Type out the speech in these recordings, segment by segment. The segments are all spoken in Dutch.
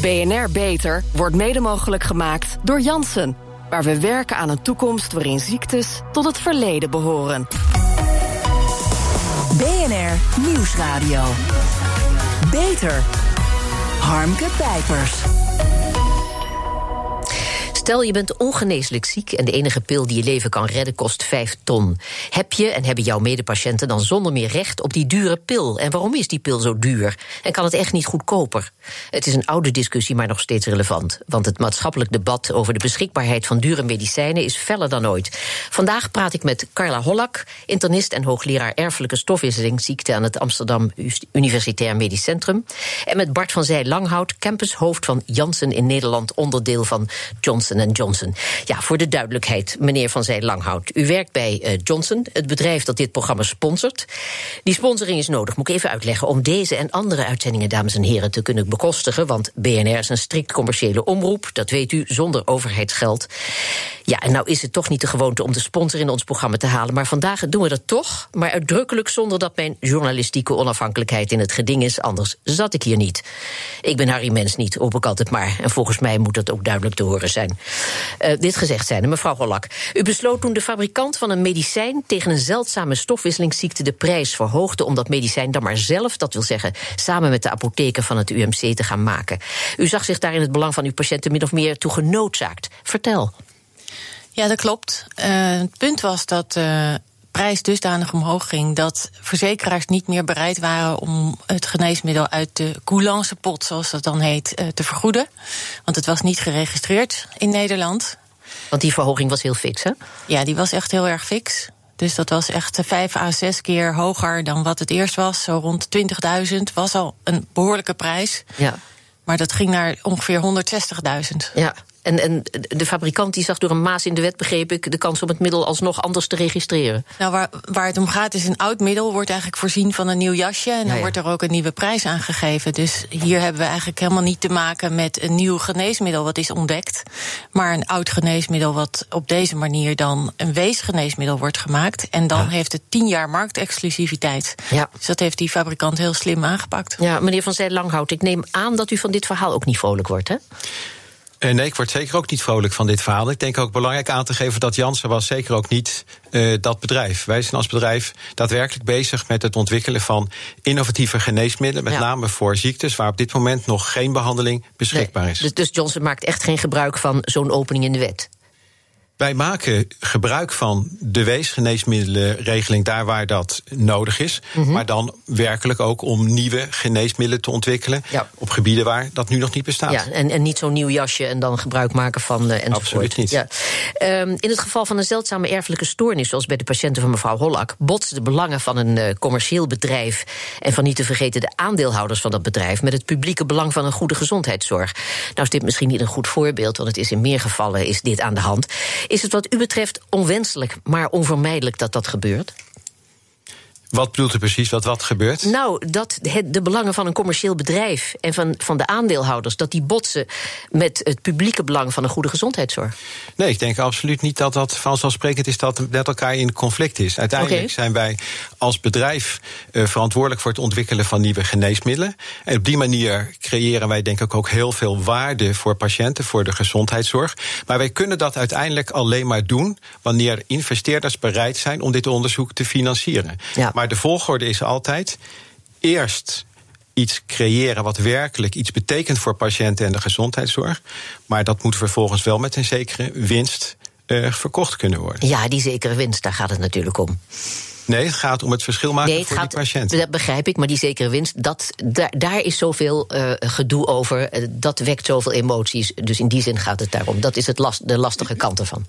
BNR Beter wordt mede mogelijk gemaakt door Janssen. Waar we werken aan een toekomst waarin ziektes tot het verleden behoren. BNR Nieuwsradio. Beter. Harmke Pijpers. Stel je bent ongeneeslijk ziek en de enige pil die je leven kan redden kost 5 ton. Heb je en hebben jouw medepatiënten dan zonder meer recht op die dure pil? En waarom is die pil zo duur? En kan het echt niet goedkoper? Het is een oude discussie, maar nog steeds relevant. Want het maatschappelijk debat over de beschikbaarheid van dure medicijnen is feller dan ooit. Vandaag praat ik met Carla Hollak, internist en hoogleraar erfelijke stofwisseling ziekte aan het Amsterdam Universitair Medisch Centrum. En met Bart van Zij Langhout, campushoofd van Janssen in Nederland, onderdeel van Johnson Johnson. Ja, voor de duidelijkheid, meneer Van Zij Langhout. U werkt bij uh, Johnson, het bedrijf dat dit programma sponsort. Die sponsoring is nodig, moet ik even uitleggen, om deze en andere uitzendingen, dames en heren, te kunnen bekostigen. Want BNR is een strikt commerciële omroep, dat weet u, zonder overheidsgeld. Ja, en nou is het toch niet de gewoonte om de sponsor in ons programma te halen. Maar vandaag doen we dat toch, maar uitdrukkelijk zonder dat mijn journalistieke onafhankelijkheid in het geding is. Anders zat ik hier niet. Ik ben Harry Mens niet, hoop ik altijd maar. En volgens mij moet dat ook duidelijk te horen zijn. Uh, dit gezegd zijnde, mevrouw Hollak. U besloot toen de fabrikant van een medicijn tegen een zeldzame stofwisselingsziekte de prijs verhoogde om dat medicijn dan maar zelf, dat wil zeggen samen met de apotheker van het UMC, te gaan maken. U zag zich daar in het belang van uw patiënten min of meer toe genoodzaakt. Vertel. Ja, dat klopt. Uh, het punt was dat de uh, prijs dusdanig omhoog ging dat verzekeraars niet meer bereid waren om het geneesmiddel uit de coulance pot, zoals dat dan heet, uh, te vergoeden. Want het was niet geregistreerd in Nederland. Want die verhoging was heel fix, hè? Ja, die was echt heel erg fix. Dus dat was echt vijf à zes keer hoger dan wat het eerst was. Zo rond 20.000 was al een behoorlijke prijs. Ja. Maar dat ging naar ongeveer 160.000. Ja. En, en de fabrikant die zag door een maas in de wet, begreep ik, de kans om het middel alsnog anders te registreren. Nou, waar, waar het om gaat is een oud middel wordt eigenlijk voorzien van een nieuw jasje. En dan Ja, ja. wordt er ook een nieuwe prijs aan gegeven. Dus hier hebben we eigenlijk helemaal niet te maken met een nieuw geneesmiddel wat is ontdekt. Maar een oud geneesmiddel wat op deze manier dan een weesgeneesmiddel wordt gemaakt. En dan heeft het tien jaar marktexclusiviteit. Ja. Dus dat heeft die fabrikant heel slim aangepakt. Ja, meneer Van Zij Langhout, ik neem aan dat u van dit verhaal ook niet vrolijk wordt, hè? Eh, nee, ik word zeker ook niet vrolijk van dit verhaal. Ik denk ook belangrijk aan te geven dat Janssen was zeker ook niet uh, dat bedrijf. Wij zijn als bedrijf daadwerkelijk bezig met het ontwikkelen van innovatieve geneesmiddelen, met Ja. name voor ziektes waar op dit moment nog geen behandeling beschikbaar is. Dus, dus Johnson maakt echt geen gebruik van zo'n opening in de wet. Wij maken gebruik van de weesgeneesmiddelenregeling daar waar dat nodig is. Mhm. Maar dan werkelijk ook om nieuwe geneesmiddelen te ontwikkelen. Ja. Op gebieden waar dat nu nog niet bestaat. Ja, en, en niet zo'n nieuw jasje en dan gebruik maken van uh, enzovoort. Absoluut niet. Ja. Um, in het geval van een zeldzame erfelijke stoornis, zoals bij de patiënten van mevrouw Hollak, botsen de belangen van een uh, commercieel bedrijf en van niet te vergeten de aandeelhouders van dat bedrijf met het publieke belang van een goede gezondheidszorg. Nou is dit misschien niet een goed voorbeeld, want het is in meer gevallen is dit aan de hand. Is het wat u betreft onwenselijk, maar onvermijdelijk dat dat gebeurt? Wat bedoelt u precies wat wat gebeurt? Nou, dat het, de belangen van een commercieel bedrijf en van, van de aandeelhouders, dat die botsen met het publieke belang van een goede gezondheidszorg. Nee, ik denk absoluut niet dat dat vanzelfsprekend is dat het met elkaar in conflict is. Uiteindelijk zijn wij als bedrijf uh, verantwoordelijk voor het ontwikkelen van nieuwe geneesmiddelen. En op die manier creëren wij denk ik ook heel veel waarde voor patiënten, voor de gezondheidszorg. Maar wij kunnen dat uiteindelijk alleen maar doen wanneer investeerders bereid zijn om dit onderzoek te financieren. Ja. Maar de volgorde is altijd eerst iets creëren wat werkelijk iets betekent voor patiënten en de gezondheidszorg. Maar dat moet vervolgens wel met een zekere winst uh, verkocht kunnen worden. Ja, die zekere winst, daar gaat het natuurlijk om. Nee, het gaat om het verschil maken nee, het voor gaat, die patiënt. Dat begrijp ik, maar die zekere winst, dat, daar, daar is zoveel uh, gedoe over. Uh, dat wekt zoveel emoties. Dus in die zin gaat het daarom. Dat is het last, de lastige kant ervan.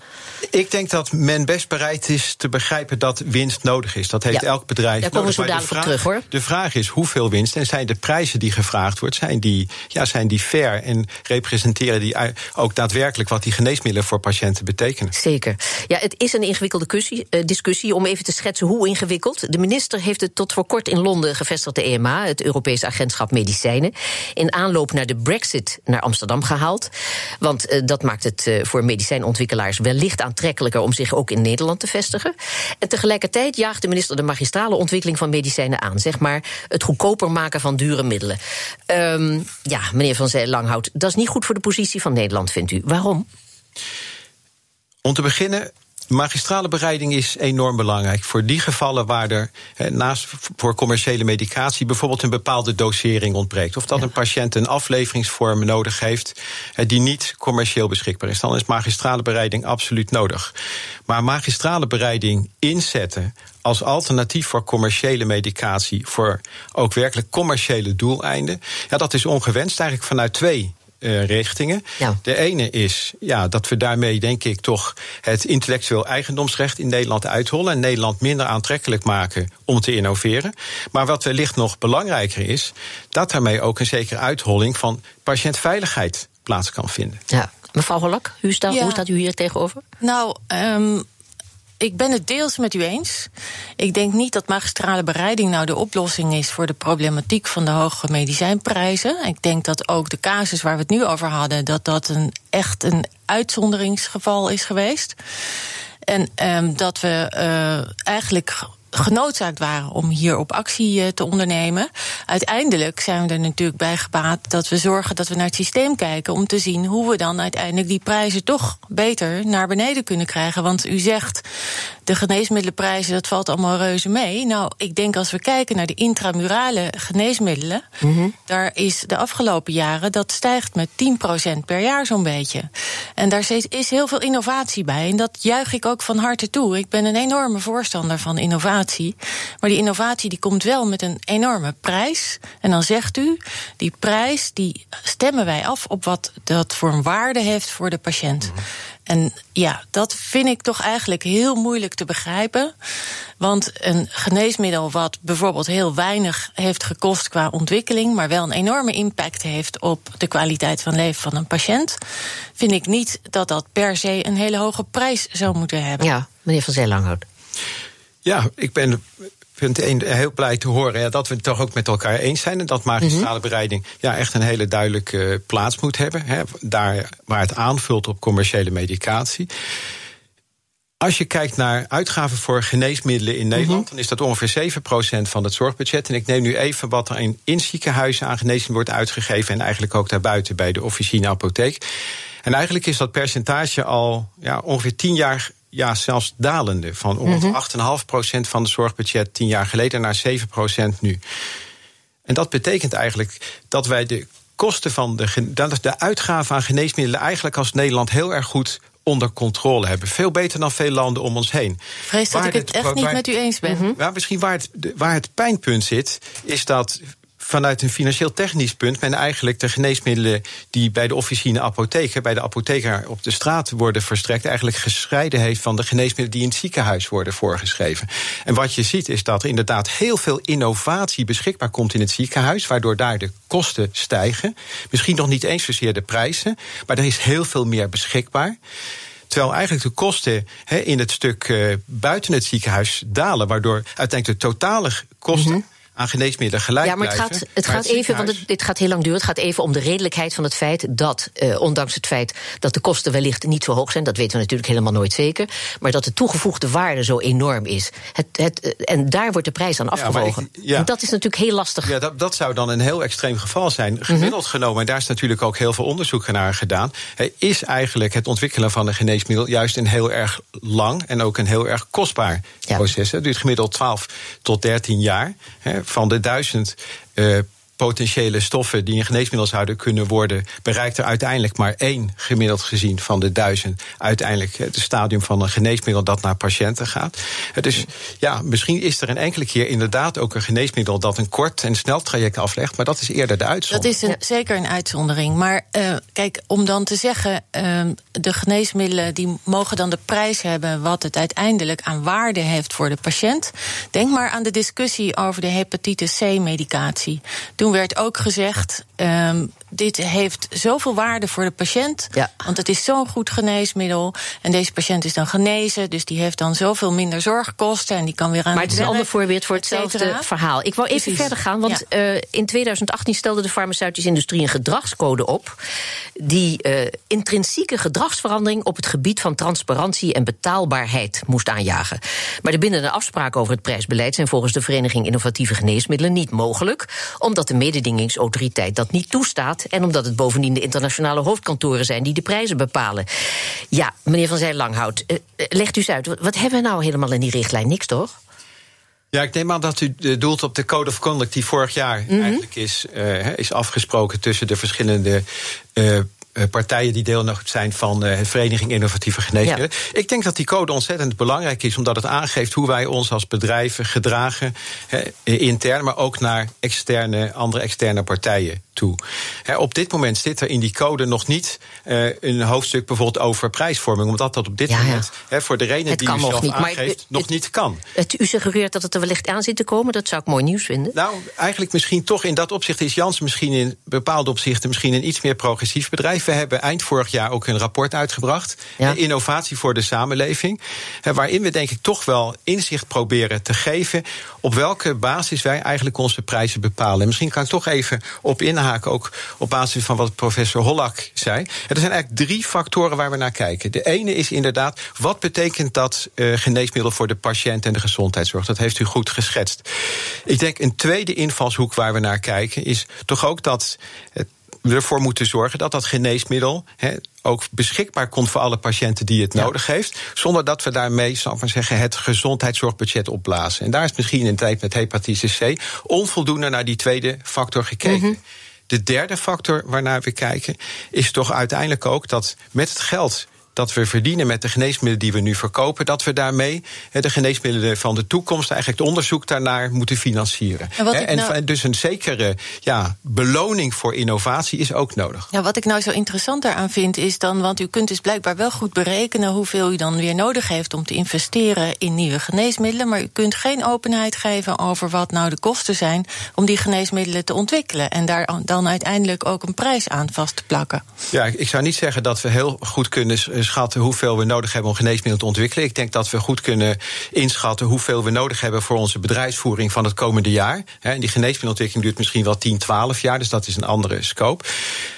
Ik denk dat men best bereid is te begrijpen dat winst nodig is. Dat heeft Ja, elk bedrijf daar komen we nodig. zo dadelijk vraag, terug, hoor. De vraag is hoeveel winst en zijn de prijzen die gevraagd wordt, zijn die, ja, zijn die fair en representeren die ook daadwerkelijk wat die geneesmiddelen voor patiënten betekenen? Zeker. Ja, het is een ingewikkelde discussie, uh, discussie om even te schetsen hoe ingewikkeld. De minister heeft het tot voor kort in Londen gevestigde EMA, het Europees Agentschap Medicijnen, in aanloop naar de Brexit naar Amsterdam gehaald. Want uh, dat maakt het uh, voor medicijnontwikkelaars wellicht aantrekkelijker om zich ook in Nederland te vestigen. En tegelijkertijd jaagt de minister de magistrale ontwikkeling van medicijnen aan. Zeg maar het goedkoper maken van dure middelen. Um, ja, meneer Van Zee Langhout, dat is niet goed voor de positie van Nederland, vindt u. Waarom? Om te beginnen Magistrale bereiding is enorm belangrijk. Voor die gevallen waar er naast voor commerciële medicatie bijvoorbeeld een bepaalde dosering ontbreekt. Of dat ja. een patiënt een afleveringsvorm nodig heeft die niet commercieel beschikbaar is. Dan is magistrale bereiding absoluut nodig. Maar magistrale bereiding inzetten als alternatief voor commerciële medicatie, voor ook werkelijk commerciële doeleinden, ja, dat is ongewenst eigenlijk vanuit twee uh, richtingen. Ja. De ene is ja, dat we daarmee, denk ik, toch het intellectueel eigendomsrecht in Nederland uithollen en Nederland minder aantrekkelijk maken om te innoveren. Maar wat wellicht nog belangrijker is, dat daarmee ook een zekere uitholling van patiëntveiligheid plaats kan vinden. Ja. Mevrouw Hollak, hoe ja. hoe staat u hier tegenover? Nou, um, ik ben het deels met u eens. Ik denk niet dat magistrale bereiding nou de oplossing is voor de problematiek van de hoge medicijnprijzen. Ik denk dat ook de casus waar we het nu over hadden, dat dat een echt een uitzonderingsgeval is geweest. En um, dat we uh, eigenlijk genoodzaakt waren om hier op actie eh, te ondernemen. Uiteindelijk zijn we er natuurlijk bij gebaat dat we zorgen dat we naar het systeem kijken om te zien hoe we dan uiteindelijk die prijzen toch beter naar beneden kunnen krijgen. Want u zegt de geneesmiddelenprijzen, dat valt allemaal reuze mee. Nou, ik denk als we kijken naar de intramurale geneesmiddelen, mm -hmm. daar is de afgelopen jaren dat stijgt met 10% per jaar zo'n beetje. En daar is heel veel innovatie bij. En dat juich ik ook van harte toe. Ik ben een enorme voorstander van innovatie innovatie. Maar die innovatie die komt wel met een enorme prijs. En dan zegt u, die prijs die stemmen wij af op wat dat voor een waarde heeft voor de patiënt. En ja, dat vind ik toch eigenlijk heel moeilijk te begrijpen. Want een geneesmiddel wat bijvoorbeeld heel weinig heeft gekost qua ontwikkeling, maar wel een enorme impact heeft op de kwaliteit van leven van een patiënt, vind ik niet dat dat per se een hele hoge prijs zou moeten hebben. Ja, meneer Van Zeelanghout. Ja, ik ben punt 1 heel blij te horen ja, dat we het toch ook met elkaar eens zijn. En dat magistrale mhm. bereiding ja, echt een hele duidelijke uh, plaats moet hebben. Hè, daar waar het aanvult op commerciële medicatie. Als je kijkt naar uitgaven voor geneesmiddelen in Nederland, mhm. dan is dat ongeveer 7% van het zorgbudget. En ik neem nu even wat er in, in ziekenhuizen aan geneesmiddelen wordt uitgegeven. En eigenlijk ook daarbuiten bij de officine apotheek. En eigenlijk is dat percentage al ja, ongeveer 10 jaar ja, zelfs dalende. Van ongeveer mm 8,5% van het zorgbudget tien jaar geleden naar 7% nu. En dat betekent eigenlijk dat wij de kosten van de, de uitgaven aan geneesmiddelen eigenlijk als Nederland heel erg goed onder controle hebben. Veel beter dan veel landen om ons heen. Vrees dat ik het echt niet met u eens ben. Mm ja, misschien waar het, waar het pijnpunt zit, is dat vanuit een financieel technisch punt men eigenlijk de geneesmiddelen die bij de officine apotheker, bij de apotheker op de straat worden verstrekt, eigenlijk gescheiden heeft van de geneesmiddelen die in het ziekenhuis worden voorgeschreven. En wat je ziet is dat er inderdaad heel veel innovatie beschikbaar komt in het ziekenhuis, waardoor daar de kosten stijgen. Misschien nog niet eens zozeer de prijzen, maar er is heel veel meer beschikbaar. Terwijl eigenlijk de kosten in het stuk uh, buiten het ziekenhuis dalen, waardoor uiteindelijk de totale kosten. -hmm aan geneesmiddelen gelijk Ja, maar het gaat, het gaat even, want het, dit gaat heel lang duren. Het gaat even om de redelijkheid van het feit dat, uh, ondanks het feit dat de kosten wellicht niet zo hoog zijn, dat weten we natuurlijk helemaal nooit zeker, maar dat de toegevoegde waarde zo enorm is. Het, het, uh, en daar wordt de prijs aan afgewogen. Ja, dat is natuurlijk heel lastig. Ja, dat, dat zou dan een heel extreem geval zijn. Mhm. Gemiddeld mm -hmm. genomen, en daar is natuurlijk ook heel veel onderzoek naar gedaan, is eigenlijk het ontwikkelen van een geneesmiddel juist een heel erg lang en ook een heel erg kostbaar ja. proces. Het duurt gemiddeld 12 tot 13 jaar. Van de duizend uh, potentiële stoffen die in geneesmiddel zouden kunnen worden, bereikt er uiteindelijk maar één gemiddeld gezien van de duizend uiteindelijk het stadium van een geneesmiddel dat naar patiënten gaat. Dus ja, misschien is er een enkele keer inderdaad ook een geneesmiddel dat een kort en snel traject aflegt, maar dat is eerder de uitzondering. Dat is een, zeker een uitzondering. Maar uh, kijk, om dan te zeggen, uh, de geneesmiddelen die mogen dan de prijs hebben wat het uiteindelijk aan waarde heeft voor de patiënt. Denk maar aan de discussie over de hepatitis C-medicatie. Toen werd ook gezegd. Um, dit heeft zoveel waarde voor de patiënt. Ja. Want het is zo'n goed geneesmiddel. En deze patiënt is dan genezen. Dus die heeft dan zoveel minder zorgkosten. En die kan weer aan Maar het is een ander voorbeeld voor et hetzelfde verhaal. Ik wou even Precies. verder gaan, want Ja. eh, in 2018 stelde de farmaceutische industrie een gedragscode op. die eh, intrinsieke gedragsverandering op het gebied van transparantie en betaalbaarheid moest aanjagen. Maar de bindende afspraken over het prijsbeleid zijn volgens de Vereniging Innovatieve Geneesmiddelen niet mogelijk, omdat de mededingingsautoriteit dat niet toestaat en omdat het bovendien de internationale hoofdkantoren zijn die de prijzen bepalen. Ja, meneer Van Zij Langhout, eh, eh, legt u eens uit, wat hebben we nou helemaal in die richtlijn? Niks toch? Ja, ik neem aan dat u eh, doelt op de Code of Conduct die vorig jaar Mhm. eigenlijk is, is afgesproken tussen de verschillende. Partijen die deel nog zijn van de Vereniging Innovatieve Geneesmiddelen. Ik denk dat die code ontzettend belangrijk is, omdat het aangeeft hoe wij ons als bedrijven gedragen, hè, eh, intern, maar ook naar externe, andere externe partijen toe. Op dit moment zit er in die code nog niet eh, een hoofdstuk bijvoorbeeld over prijsvorming, omdat dat op dit Ja, ja. moment voor de reden die u nog zelf niet, maar aangeeft, nog het- niet kan. Het, u suggereert dat het er wellicht aan zit te komen. Dat zou ik mooi nieuws vinden. Nou, eigenlijk misschien toch in dat opzicht is Jans misschien in bepaalde opzichten misschien een iets meer progressief bedrijf. We hebben eind vorig jaar ook een rapport uitgebracht, Ja. Innovatie voor de Samenleving, waarin we denk ik toch wel inzicht proberen te geven op welke basis wij eigenlijk onze prijzen bepalen. En misschien kan ik toch even op inhaken, ook op basis van wat professor Hollak zei. Er zijn eigenlijk drie factoren waar we naar kijken. De ene is inderdaad, wat betekent dat eh, geneesmiddel voor de patiënt en de gezondheidszorg? Dat heeft u goed geschetst. Ik denk een tweede invalshoek waar we naar kijken is toch ook dat eh, we ervoor moeten zorgen dat dat geneesmiddel ook beschikbaar komt voor alle patiënten die het nodig heeft. Zonder dat we daarmee, zal ik maar zeggen, het gezondheidszorgbudget opblazen. En daar is misschien in tijd met hepatitis C onvoldoende naar die tweede factor gekeken. De derde factor waarnaar we kijken is toch uiteindelijk ook dat met het geld dat we verdienen met de geneesmiddelen die we nu verkopen, dat we daarmee de geneesmiddelen van de toekomst, eigenlijk het onderzoek daarnaar moeten financieren. En en nou- en dus een zekere ja, beloning voor innovatie is ook nodig. Ja, wat ik nou zo interessant daaraan vind is dan, want u kunt dus blijkbaar wel goed berekenen hoeveel u dan weer nodig heeft om te investeren in nieuwe geneesmiddelen, maar u kunt geen openheid geven over wat nou de kosten zijn om die geneesmiddelen te ontwikkelen en daar dan uiteindelijk ook een prijs aan vast te plakken. Ja, ik zou niet zeggen dat we heel goed kunnen s- schatten hoeveel we nodig hebben om geneesmiddelen te ontwikkelen. Ik denk dat we goed kunnen inschatten hoeveel we nodig hebben voor onze bedrijfsvoering van het komende jaar. En die geneesmiddelontwikkeling duurt misschien wel 10, 12 jaar, dus dat is een andere scope.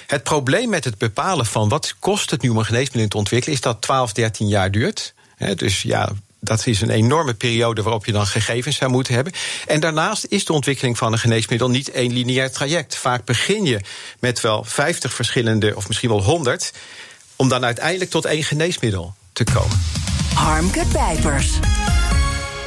Het probleem met het bepalen van wat kost het nu om een geneesmiddel te ontwikkelen, is dat 12, 13 jaar duurt. Dus ja, dat is een enorme periode waarop je dan gegevens zou moeten hebben. En daarnaast is de ontwikkeling van een geneesmiddel niet één lineair traject. Vaak begin je met wel 50 verschillende, of misschien wel 100, om dan uiteindelijk tot één geneesmiddel te komen. Harmke Pijpers.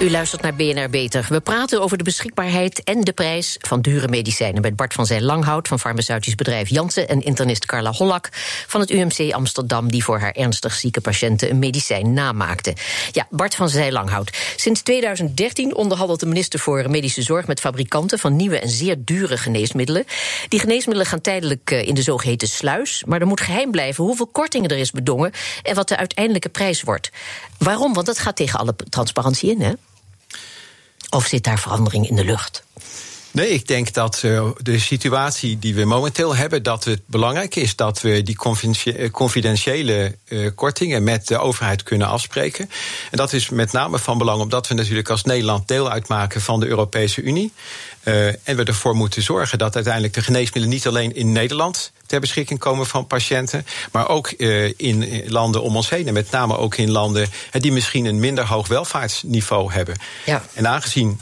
U luistert naar BNR Beter. We praten over de beschikbaarheid en de prijs van dure medicijnen... met Bart van Zij Langhout van farmaceutisch bedrijf Janssen... en internist Carla Hollak van het UMC Amsterdam... die voor haar ernstig zieke patiënten een medicijn namaakte. Ja, Bart van Zij Langhout. Sinds 2013 onderhandelt de minister voor Medische Zorg... met fabrikanten van nieuwe en zeer dure geneesmiddelen. Die geneesmiddelen gaan tijdelijk eh, in de zogeheten sluis... maar er moet geheim blijven hoeveel kortingen er is bedongen... en wat de uiteindelijke prijs wordt. Waarom? Want dat gaat tegen alle transparantie in, hè? Of zit daar verandering in de lucht? Nee, ik denk dat uh, de situatie die we momenteel hebben, dat het belangrijk is dat we die confidentiële uh, kortingen met de overheid kunnen afspreken. En dat is met name van belang omdat we natuurlijk als Nederland deel uitmaken van de Europese Unie. Uh, en we ervoor moeten zorgen dat uiteindelijk de geneesmiddelen niet alleen in Nederland ter beschikking komen van patiënten, maar ook uh, in landen om ons heen. En met name ook in landen die misschien een minder hoog welvaartsniveau hebben. Ja. En aangezien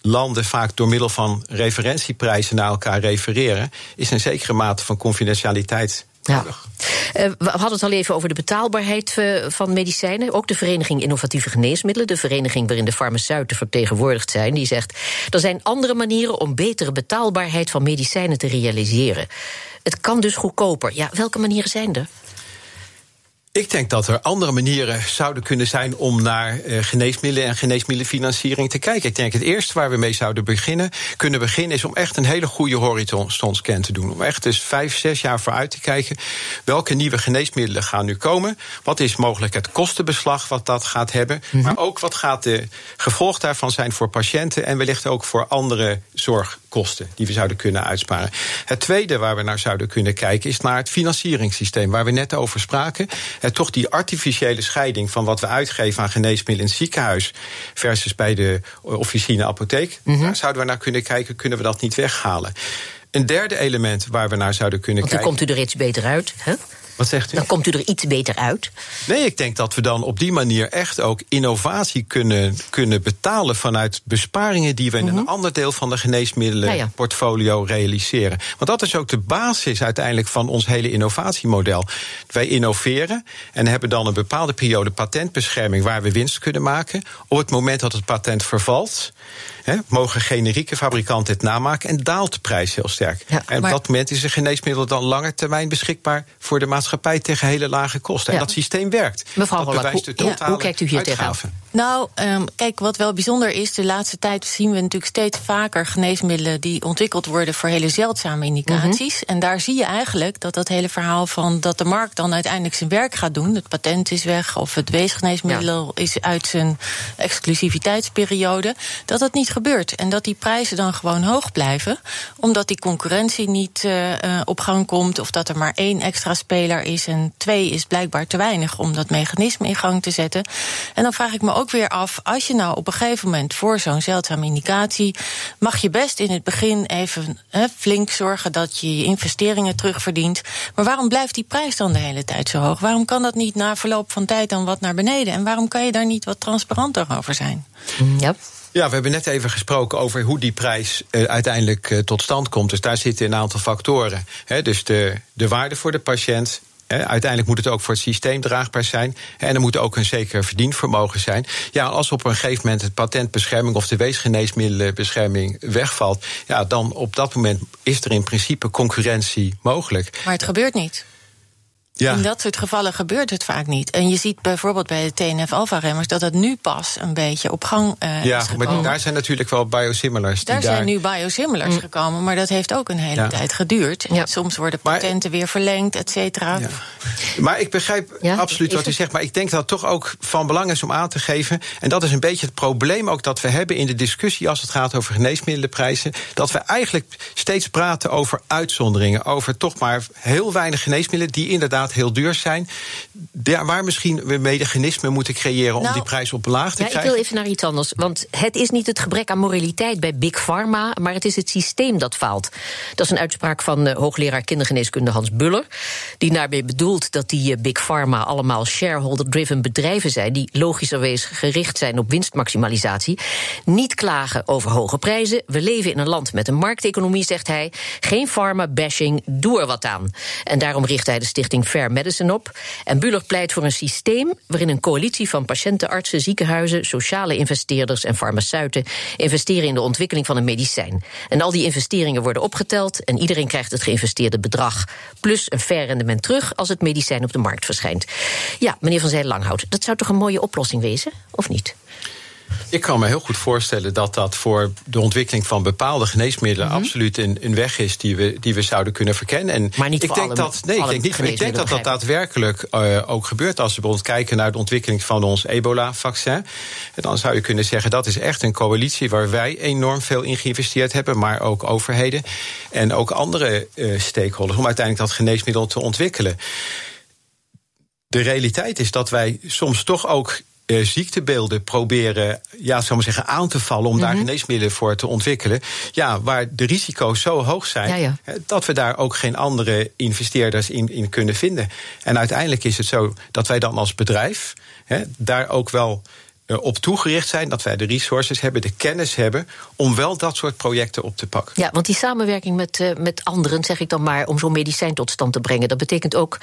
landen vaak door middel van referentieprijzen naar elkaar refereren, is een zekere mate van confidentialiteit ja. Uh, we hadden het al even over de betaalbaarheid uh, van medicijnen. Ook de Vereniging Innovatieve Geneesmiddelen, de vereniging waarin de farmaceuten vertegenwoordigd zijn, die zegt: er zijn andere manieren om betere betaalbaarheid van medicijnen te realiseren. Het kan dus goedkoper. Ja, welke manieren zijn er? Ik denk dat er andere manieren zouden kunnen zijn om naar uh, geneesmiddelen en geneesmiddelenfinanciering te kijken. Ik denk het eerste waar we mee zouden beginnen, kunnen beginnen, is om echt een hele goede horizonscan te doen. Om echt dus vijf, zes jaar vooruit te kijken. Welke nieuwe geneesmiddelen gaan nu komen? Wat is mogelijk het kostenbeslag wat dat gaat hebben? Mm -hmm. Maar ook wat gaat de gevolg daarvan zijn voor patiënten en wellicht ook voor andere zorgkosten die we zouden kunnen uitsparen. Het tweede waar we naar zouden kunnen kijken is naar het financieringssysteem, waar we net over spraken toch die artificiële scheiding van wat we uitgeven aan geneesmiddelen in het ziekenhuis versus bij de officine apotheek. Mm -hmm. Daar zouden we naar kunnen kijken, kunnen we dat niet weghalen. Een derde element waar we naar zouden kunnen Want kijken. komt u er iets beter uit, hè? Wat zegt u? Dan komt u er iets beter uit. Nee, ik denk dat we dan op die manier echt ook innovatie kunnen, kunnen betalen vanuit besparingen die we in Mhm. een ander deel van de geneesmiddelenportfolio realiseren. Want dat is ook de basis uiteindelijk van ons hele innovatiemodel. Wij innoveren en hebben dan een bepaalde periode patentbescherming waar we winst kunnen maken. Op het moment dat het patent vervalt. He, mogen generieke fabrikanten het namaken en daalt de prijs heel sterk. Ja, en op maar- dat moment is een geneesmiddel dan langer termijn beschikbaar voor de maatschappij tegen hele lage kosten. Ja. En dat systeem werkt. Mevrouw de hoe- ja, hoe kijkt u hier uitgaven. Nou, um, kijk, wat wel bijzonder is, de laatste tijd zien we natuurlijk steeds vaker geneesmiddelen die ontwikkeld worden voor hele zeldzame indicaties. Mhm. En daar zie je eigenlijk dat dat hele verhaal van dat de markt dan uiteindelijk zijn werk gaat doen. Het patent is weg of het weesgeneesmiddel is uit zijn exclusiviteitsperiode. Dat dat niet gebeurt. En dat die prijzen dan gewoon hoog blijven. Omdat die concurrentie niet uh, uh, op gang komt. Of dat er maar één extra speler is. En twee is blijkbaar te weinig om dat mechanisme in gang te zetten. En dan vraag ik me ook weer af, als je nou op een gegeven moment voor zo'n zeldzame indicatie, mag je best in het begin even he, flink zorgen dat je je investeringen terugverdient. Maar waarom blijft die prijs dan de hele tijd zo hoog? Waarom kan dat niet na verloop van tijd dan wat naar beneden? En waarom kan je daar niet wat transparanter over zijn? Ja. Ja, we hebben net even gesproken over hoe die prijs uh, uiteindelijk uh, tot stand komt. Dus daar zitten een aantal factoren. He, dus de, de waarde voor de patiënt, uiteindelijk moet het ook voor het systeem draagbaar zijn. En er moet ook een zeker verdienvermogen zijn. Ja, als op een gegeven moment het patentbescherming of de weesgeneesmiddelenbescherming wegvalt, ja, dan op dat moment is er in principe concurrentie mogelijk. Maar het gebeurt niet. Ja. In dat soort gevallen gebeurt het vaak niet. En je ziet bijvoorbeeld bij de TNF-alpha-remmers dat het nu pas een beetje op gang uh, ja, is gekomen. maar daar zijn natuurlijk wel biosimilars. Daar die zijn daar... nu biosimilars mm. gekomen, maar dat heeft ook een hele ja. tijd geduurd. En Ja. soms worden patenten maar, weer verlengd, et cetera. Ja. Maar ik begrijp Ja, absoluut wat u zegt. Maar ik denk dat het toch ook van belang is om aan te geven. En dat is een beetje het probleem ook dat we hebben in de discussie als het gaat over geneesmiddelenprijzen. Dat we eigenlijk steeds praten over uitzonderingen. Over toch maar heel weinig geneesmiddelen die inderdaad heel duur zijn. Daar waar misschien we mechanismen moeten creëren om Nou, die prijs op laag te Ja, ik krijgen. wil even naar iets anders. Want het is niet het gebrek aan moraliteit bij Big Pharma, maar het is het systeem dat faalt. Dat is een uitspraak van uh, hoogleraar kindergeneeskunde Hans Buller. Die daarbij bedoelt dat die uh, Big Pharma allemaal shareholder-driven bedrijven zijn. die logischerwijs gericht zijn op winstmaximalisatie. Niet klagen over hoge prijzen. We leven in een land met een markteconomie, zegt hij. Geen pharma-bashing, doe er wat aan. En daarom richt hij de stichting Fair Medicine op. En Buller pleit voor een systeem waarin een coalitie van patiënten, artsen, ziekenhuizen, sociale investeerders en farmaceuten investeren in de ontwikkeling van een medicijn. En al die investeringen worden opgeteld en iedereen krijgt het geïnvesteerde bedrag plus een fair rendement terug als het medicijn op de markt verschijnt. Ja, meneer Van Zijl Langhout, dat zou toch een mooie oplossing wezen, of niet? Ik kan me heel goed voorstellen dat dat voor de ontwikkeling van bepaalde geneesmiddelen Mhm. absoluut een, een weg is die we, die we zouden kunnen verkennen. En Maar niet ik voor denk alle- dat, nee, ik denk, niet, ik denk dat dat daadwerkelijk eh, ook gebeurt als we bijvoorbeeld kijken naar de ontwikkeling van ons ebola-vaccin. Dan zou je kunnen zeggen dat is echt een coalitie waar wij enorm veel in geïnvesteerd hebben, maar ook overheden en ook andere eh, stakeholders om uiteindelijk dat geneesmiddel te ontwikkelen. De realiteit is dat wij soms toch ook uh, ziektebeelden proberen ja, maar zeggen, aan te vallen om Mhm. daar geneesmiddelen voor te ontwikkelen. Ja, waar de risico's zo hoog zijn Ja, ja. hè, dat we daar ook geen andere investeerders in, in kunnen vinden. En uiteindelijk is het zo dat wij dan als bedrijf hè, daar ook wel op toegericht zijn, dat wij de resources hebben, de kennis hebben om wel dat soort projecten op te pakken. Ja, want die samenwerking met, uh, met anderen, zeg ik dan maar, om zo'n medicijn tot stand te brengen, dat betekent ook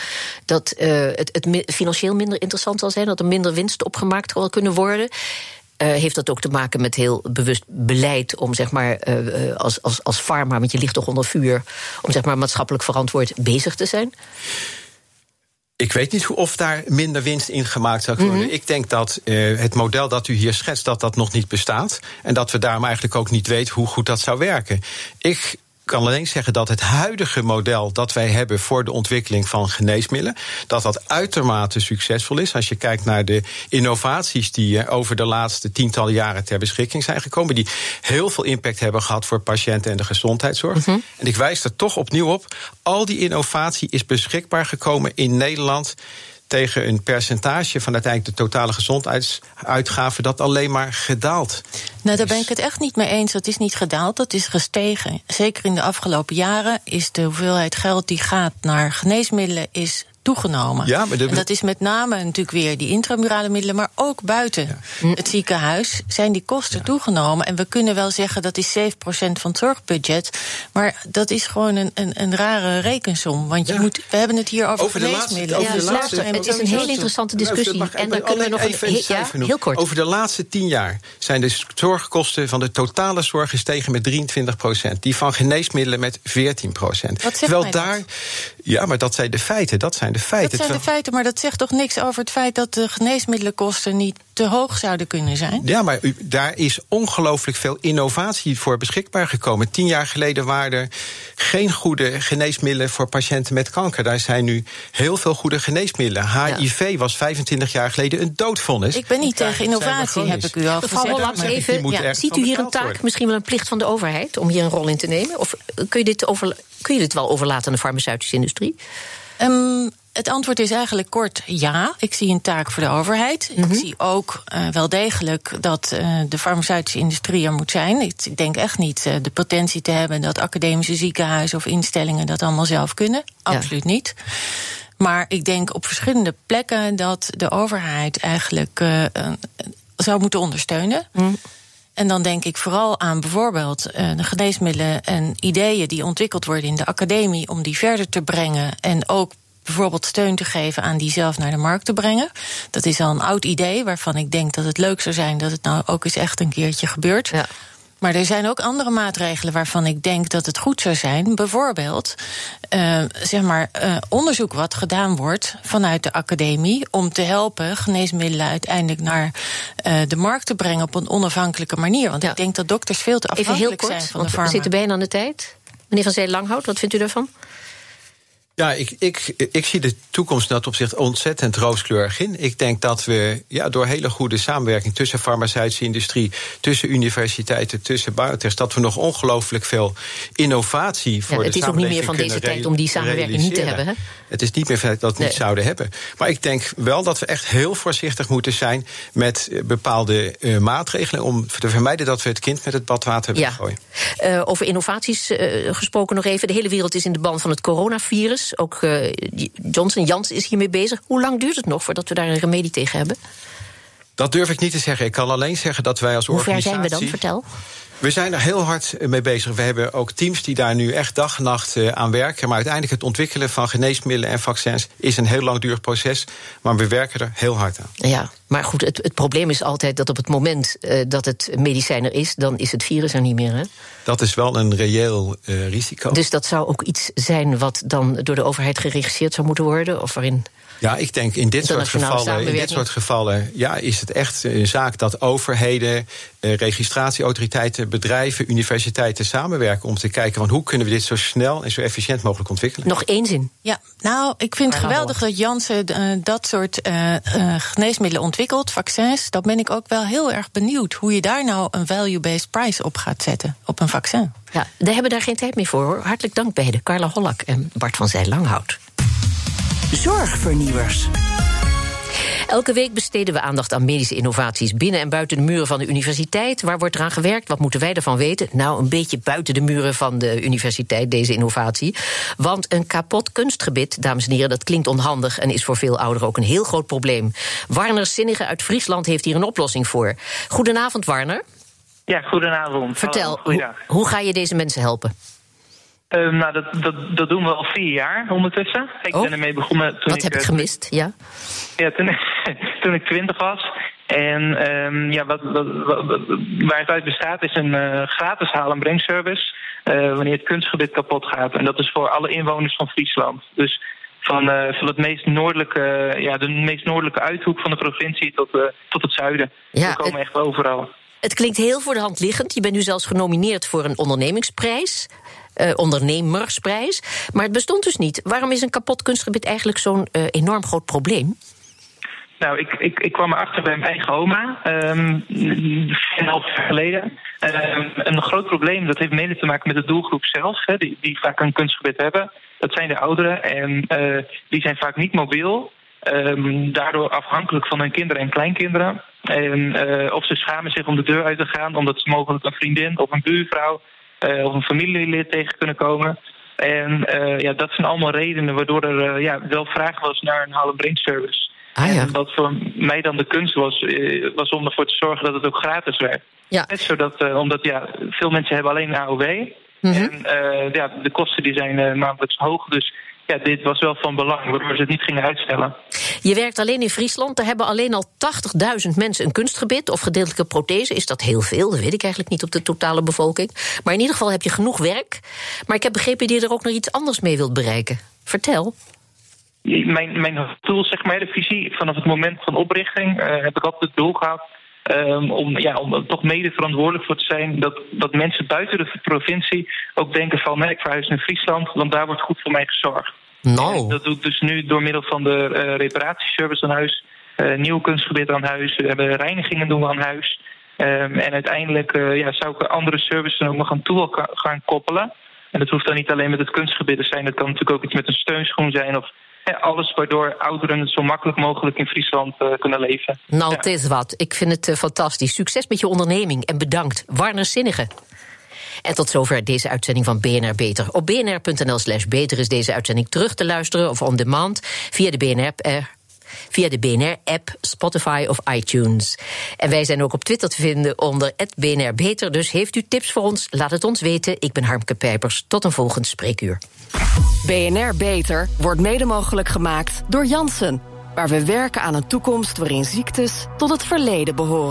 dat uh, het, het financieel minder interessant zal zijn, dat er minder winst opgemaakt zal kunnen worden. Heeft dat ook te maken met heel bewust beleid om zeg maar als, als, als farma, want je ligt toch onder vuur, om zeg maar maatschappelijk verantwoord bezig te zijn? Ik weet niet of daar minder winst in gemaakt zou worden. Mhm. Ik denk dat uh, het model dat u hier schetst, dat dat nog niet bestaat. En dat we daarom eigenlijk ook niet weten hoe goed dat zou werken. Ik kan alleen zeggen dat het huidige model dat wij hebben voor de ontwikkeling van geneesmiddelen, dat dat uitermate succesvol is. Als je kijkt naar de innovaties die over de laatste tientallen jaren ter beschikking zijn gekomen, die heel veel impact hebben gehad voor patiënten en de gezondheidszorg. Mhm. En ik wijs er toch opnieuw op: al die innovatie is beschikbaar gekomen in Nederland tegen een percentage van uiteindelijk de totale gezondheidsuitgaven dat alleen maar gedaald. Nou, daar ben ik het echt niet mee eens. Dat is niet gedaald, dat is gestegen. Zeker in de afgelopen jaren is de hoeveelheid geld die gaat naar geneesmiddelen is toegenomen. Ja, maar En dat is met name natuurlijk weer die intramurale middelen, maar ook buiten het ziekenhuis zijn die kosten toegenomen. En we kunnen wel zeggen dat is 7% van het zorgbudget, maar dat is gewoon een, een, een rare rekensom. Want je moet, we hebben het hier over, over geneesmiddelen. Over de laatste, het is een hele interessante discussie. en daar kunnen we nog een, ja, heel kort. Over de laatste tien jaar zijn de zorgkosten van de totale zorg gestegen met 23% Die van geneesmiddelen met 14 procent. Terwijl daar, ja, maar dat zijn de feiten. Dat zijn de feiten. Dat zijn de feiten, maar dat zegt toch niks over het feit dat de geneesmiddelenkosten niet te hoog zouden kunnen zijn? Ja, maar u, daar is ongelooflijk veel innovatie voor beschikbaar gekomen. Tien jaar geleden waren er geen goede geneesmiddelen voor patiënten met kanker. Daar zijn nu heel veel goede geneesmiddelen. HIV was 25 jaar geleden een doodvonnis. Ik ben niet tegen innovatie, heb ik u al gezegd. even, ja, ziet u hier een taak, misschien wel een plicht van de overheid om hier een rol in te nemen? Of kun je dit, over, kun je dit wel overlaten aan de farmaceutische industrie? Um, het antwoord is eigenlijk kort ja. Ik zie een taak voor de overheid. Ik mhm. zie ook uh, wel degelijk dat uh, de farmaceutische industrie er moet zijn. Ik denk echt niet uh, de potentie te hebben dat academische ziekenhuizen of instellingen dat allemaal zelf kunnen. Absoluut niet. Maar ik denk op verschillende plekken dat de overheid eigenlijk zou moeten ondersteunen. Mhm. En dan denk ik vooral aan bijvoorbeeld de geneesmiddelen en ideeën die ontwikkeld worden in de academie om die verder te brengen en ook bijvoorbeeld steun te geven aan die zelf naar de markt te brengen. Dat is al een oud idee waarvan ik denk dat het leuk zou zijn dat het nou ook eens echt een keertje gebeurt. Ja. Maar er zijn ook andere maatregelen waarvan ik denk dat het goed zou zijn. Bijvoorbeeld, uh, zeg maar, uh, onderzoek wat gedaan wordt vanuit de academie om te helpen geneesmiddelen uiteindelijk naar uh, de markt te brengen op een onafhankelijke manier. Want ik denk dat dokters veel te afhankelijk zijn van de farma. We zitten bijna aan de tijd. Meneer Van Zee Langhout, wat vindt u daarvan? Ja, ik, ik, ik zie de toekomst in dat opzicht ontzettend rooskleurig in. Ik denk dat we ja, door hele goede samenwerking tussen farmaceutische industrie, tussen universiteiten, tussen biotechs, dat we nog ongelooflijk veel innovatie voor ja, het de Het is ook niet meer van deze tijd om die samenwerking niet te hebben. Hè? Het is niet meer van dat we het niet zouden hebben. Maar ik denk wel dat we echt heel voorzichtig moeten zijn met eh, bepaalde uh, maatregelen om te vermijden dat we het kind met het badwater ja. gooien. Uh, over innovaties uh, gesproken nog even. De hele wereld is in de band van het coronavirus. Ook uh, Johnson Jans is hiermee bezig. Hoe lang duurt het nog voordat we daar een remedie tegen hebben? Dat durf ik niet te zeggen. Ik kan alleen zeggen dat wij als Hoe organisatie... Hoe ver zijn we dan? Vertel. We zijn er heel hard mee bezig. We hebben ook teams die daar nu echt dag en nacht eh, aan werken. Maar uiteindelijk het ontwikkelen van geneesmiddelen en vaccins is een heel langdurig proces. Maar we werken er heel hard aan. Ja, maar goed, het, het probleem is altijd dat op het moment uh, dat het medicijn er is, dan is het virus er niet meer. Hè? Dat is wel een reëel uh, risico. Dus dat zou ook iets zijn wat dan door de overheid geregisseerd zou moeten worden? Of waarin ja, ik denk in dit, soort gevallen, in dit soort gevallen ja, is het echt een zaak dat overheden, eh, registratieautoriteiten, bedrijven, universiteiten samenwerken om te kijken van hoe kunnen we dit zo snel en zo efficiënt mogelijk ontwikkelen. Nog één zin. Ja, nou, ik vind het geweldig dat Janssen uh, dat soort uh, geneesmiddelen ontwikkelt, vaccins. Dat ben ik ook wel heel erg benieuwd hoe je daar nou een value-based price op gaat zetten, op een vaccin. Ja, we hebben daar geen tijd meer voor hoor. Hartelijk dank beiden, Carla Hollak en Bart van Zij Langhout. Zorgvernieuwers. Elke week besteden we aandacht aan medische innovaties binnen en buiten de muren van de universiteit. Waar wordt eraan gewerkt? Wat moeten wij ervan weten? Nou, een beetje buiten de muren van de universiteit, deze innovatie. Want een kapot kunstgebit, dames en heren, dat klinkt onhandig en is voor veel ouderen ook een heel groot probleem. Warner Zinnige uit Friesland heeft hier een oplossing voor. Goedenavond, Warner. Ja, goedenavond. Vertel, hoe, hoe ga je deze mensen helpen? Um, nou, dat, dat, dat doen we al vier jaar ondertussen. Ik oh. ben ermee begonnen toen Wat ik... heb ik gemist, ja? Ja, toen, toen ik twintig was. En um, ja, wat, wat, wat, waar het uit bestaat is een uh, gratis haal- en brengservice... Uh, wanneer het kunstgebied kapot gaat. En dat is voor alle inwoners van Friesland. Dus van, van het meest noordelijke, ja, de meest noordelijke uithoek van de provincie tot, tot het zuiden. Ja, We komen echt overal. Het klinkt heel voor de hand liggend. Je bent nu zelfs genomineerd voor een ondernemingsprijs. Uh, ondernemersprijs. Maar het bestond dus niet. Waarom is een kapot kunstgebied eigenlijk zo'n uh, enorm groot probleem? Nou, ik, ik, ik kwam erachter bij mijn eigen oma, um, half jaar geleden. Um, een groot probleem, dat heeft mede te maken met de doelgroep zelf, die, die vaak een kunstgebied hebben. Dat zijn de ouderen en uh, die zijn vaak niet mobiel. Um, daardoor afhankelijk van hun kinderen en kleinkinderen. En of ze schamen zich om de deur uit te gaan, omdat ze mogelijk een vriendin of een buurvrouw of een familielid tegen kunnen komen. En uh, ja, dat zijn allemaal redenen waardoor er ja, wel vraag was naar een Hallen Brain Service. Ah, ja. En wat voor mij dan de kunst was, was om ervoor te zorgen dat het ook gratis werd. Ja. Net zodat, omdat ja, veel mensen hebben alleen een AOW. Mm -hmm. En ja, de kosten die zijn maandelijks hoog. Dus ja, dit was wel van belang, waardoor ze het niet gingen uitstellen. Je werkt alleen in Friesland. Daar hebben alleen al 80.000 mensen een kunstgebit of gedeeltelijke prothese. Is dat heel veel? Dat weet ik eigenlijk niet op de totale bevolking. Maar in ieder geval heb je genoeg werk. Maar ik heb begrepen dat je er ook nog iets anders mee wilt bereiken. Vertel. Mijn, mijn doel, zeg maar, de visie vanaf het moment van oprichting, uh, heb ik altijd het doel gehad Um, om, ja, om toch mede verantwoordelijk voor te zijn dat, dat mensen buiten de provincie ook denken van nee, ik verhuis naar Friesland, want daar wordt goed voor mij gezorgd. Nou. Dat doe ik dus nu door middel van de uh, reparatieservice aan huis, uh, nieuw kunstgebied aan huis, we hebben reinigingen doen we aan huis. Um, en uiteindelijk uh, ja, zou ik andere services ook nog aan toe gaan koppelen. En dat hoeft dan niet alleen met het kunstgebied te zijn, dat kan natuurlijk ook iets met een steunschoen zijn of alles waardoor ouderen zo makkelijk mogelijk in Friesland uh, kunnen leven. Nou, het is wat. Ik vind het uh, fantastisch. Succes met je onderneming en bedankt. Warner Zinnige. En tot zover deze uitzending van BNR Beter. Op bnr.nl slash beter is deze uitzending terug te luisteren of on demand via de BNR. Via de BNR-app, Spotify of iTunes. En wij zijn ook op Twitter te vinden onder BNR Beter. Dus heeft u tips voor ons? Laat het ons weten. Ik ben Harmke Pijpers. Tot een volgend spreekuur. BNR Beter wordt mede mogelijk gemaakt door Janssen. Waar we werken aan een toekomst waarin ziektes tot het verleden behoren.